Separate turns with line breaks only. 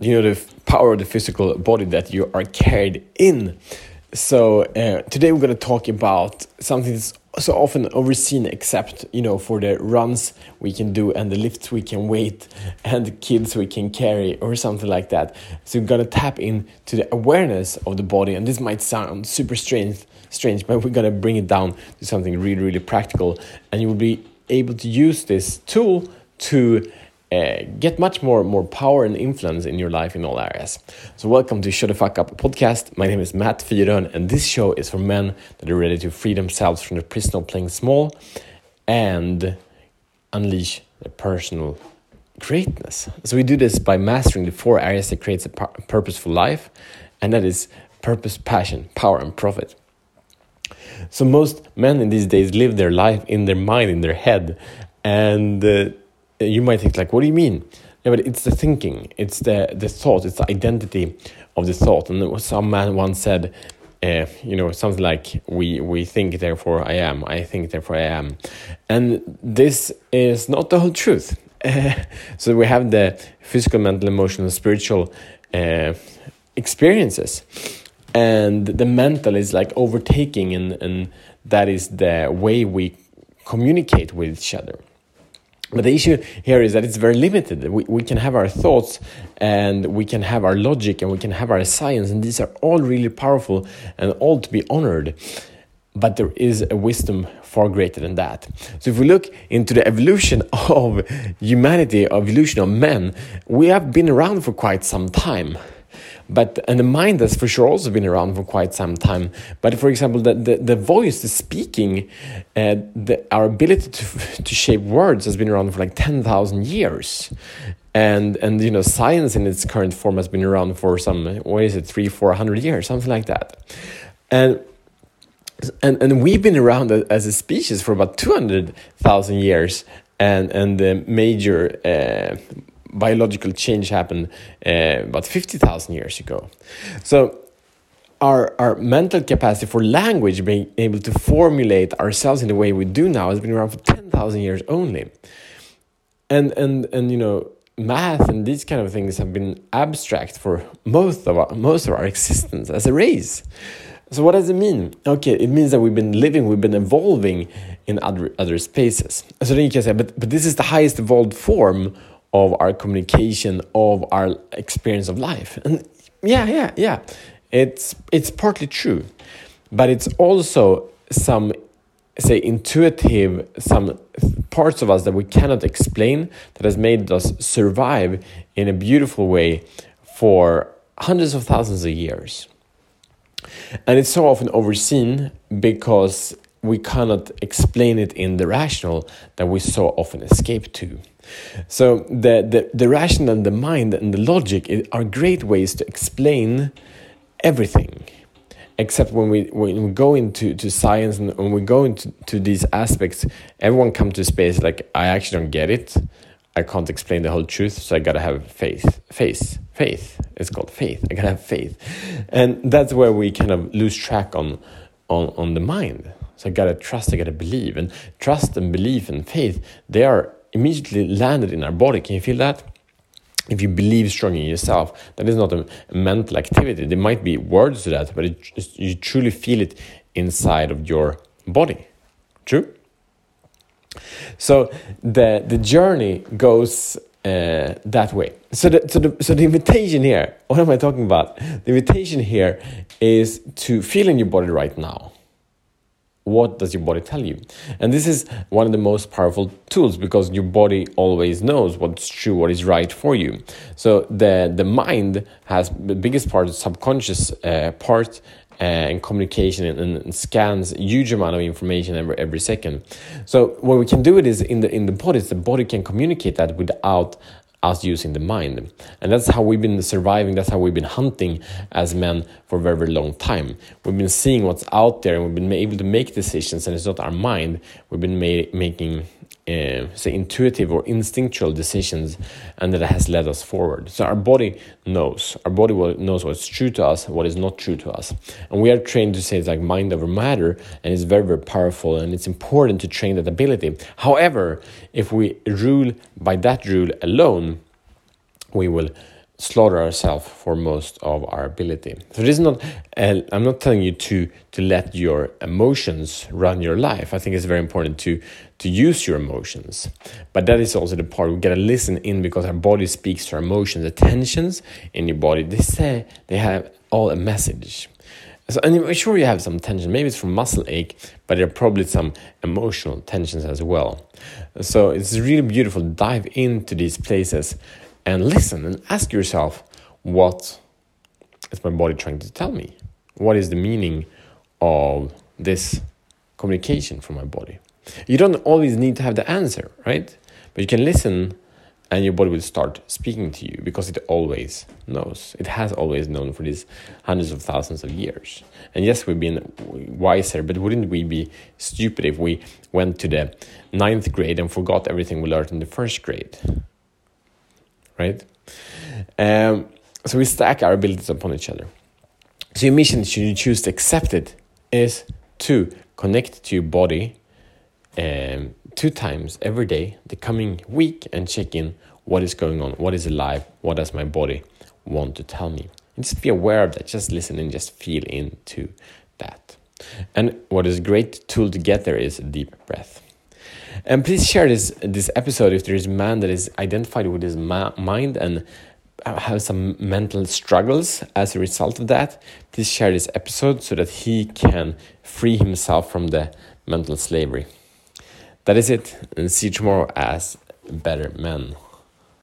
you know the power of the physical body that you are carried in. So uh, today we're going to talk about something that's so often overseen, except you know for the runs we can do and the lifts we can weight and the kids we can carry or something like that. So we're gonna tap into the awareness of the body, and this might sound super strange, strange, but we're gonna bring it down to something really, really practical, and you will be able to use this tool to uh, get much more more power and influence in your life in all areas. So welcome to Shut the Fuck Up podcast. My name is Matt Fyrön and this show is for men that are ready to free themselves from the prison of playing small and unleash their personal greatness. So we do this by mastering the four areas that creates a purposeful life, and that is purpose, passion, power, and profit. So most men in these days live their life in their mind, in their head, and uh, you might think like, what do you mean? Yeah, but it's the thinking, it's the the thought, it's the identity of the thought. And some man once said, uh, you know, something like, "We we think, therefore I am. I think, therefore I am," and this is not the whole truth. so we have the physical, mental, emotional, spiritual uh, experiences, and the mental is like overtaking, and and that is the way we communicate with each other. But the issue here is that it's very limited. We, we can have our thoughts and we can have our logic and we can have our science, and these are all really powerful and all to be honored. But there is a wisdom far greater than that. So if we look into the evolution of humanity, evolution of men, we have been around for quite some time. But and the mind has for sure also been around for quite some time. But for example, the the, the voice, the speaking, uh, the, our ability to to shape words has been around for like ten thousand years. And and you know science in its current form has been around for some what is it three four hundred years something like that, and and and we've been around as a species for about two hundred thousand years, and and the major uh, biological change happened uh, about 50,000 years ago. So our, our mental capacity for language, being able to formulate ourselves in the way we do now, has been around for 10,000 years only. And, and, and, you know, math and these kind of things have been abstract for most of our, most of our existence as a race. So what does it mean? Okay, it means that we've been living, we've been evolving in other other spaces. So then you can say, but but this is the highest evolved form of our communication, of our experience of life. And yeah, yeah, yeah, it's it's partly true, but it's also some say intuitive some parts of us that we cannot explain that has made us survive in a beautiful way for hundreds of thousands of years. And it's so often overseen because we cannot explain it in the rational that we so often escape to so the, the, the rational and the mind and the logic are great ways to explain everything. Except when we when we go into to science and when we go into to these aspects, everyone come to space like I actually don't get it. I can't explain the whole truth, so I gotta have faith. Faith, faith. It's called faith. I gotta have faith, and that's where we kind of lose track on on on the mind. So I gotta trust. I gotta believe, and trust and belief and faith. They are immediately landed in our body. Can you feel that? If you believe strongly in yourself, that is not a mental activity. There might be words to that, but it, you truly feel it inside of your body. True? So the, the journey goes uh, that way. So the, so, the, so the invitation here, what am I talking about? The invitation here is to feel in your body right now what does your body tell you? And this is one of the most powerful tools because your body always knows what's true what is right for you. So the the mind has the biggest part the subconscious uh, part uh, and communication and, and, scans huge amount of information every every second. So what we can do it is in the in the body the body can communicate that without us using the mind. And that's how we've been surviving, that's how we've been hunting as men for a very, very long time. We've been seeing what's out there and we've been able to make decisions, and it's not our mind. We've been ma- making uh, say intuitive or instinctual decisions and that has led us forward. So our body knows. Our body knows what's true to us what is not true to us. And we are trained to say it's like mind over matter and it's very very powerful and it's important to train that ability. However if we rule by that rule alone we will slaughter ourselves for most of our ability. So this is not. Uh, I'm not telling you to to let your emotions run your life. I think it's very important to to use your emotions, but that is also the part we gotta listen in because our body speaks to our emotions. The tensions in your body, they say they have all a message. So, and I'm sure you have some tension. Maybe it's from muscle ache, but there are probably some emotional tensions as well. So it's really beautiful. To dive into these places and listen and ask yourself, what is my body trying to tell me? What is the meaning of this communication from my body? You don't always need to have the answer, right? But you can listen and your body will start speaking to you because it always knows. It has always known for these hundreds of thousands of years. And yes, we've been wiser, but wouldn't we be stupid if we went to the ninth grade and forgot everything we learned in the first grade? Right? Um, so we stack our abilities upon each other. So your mission, should you choose to accept it, is to connect to your body um, two times every day the coming week and check in what is going on, what is alive, what does my body want to tell me. And just be aware of that, just listen and just feel into that. And what is a great tool to get there is a deep breath. And please share this this episode if there is a man that is identified with his ma- mind and have some mental struggles as a result of that. Please share this episode so that he can free himself from the mental slavery. That is it, and see you tomorrow as better men.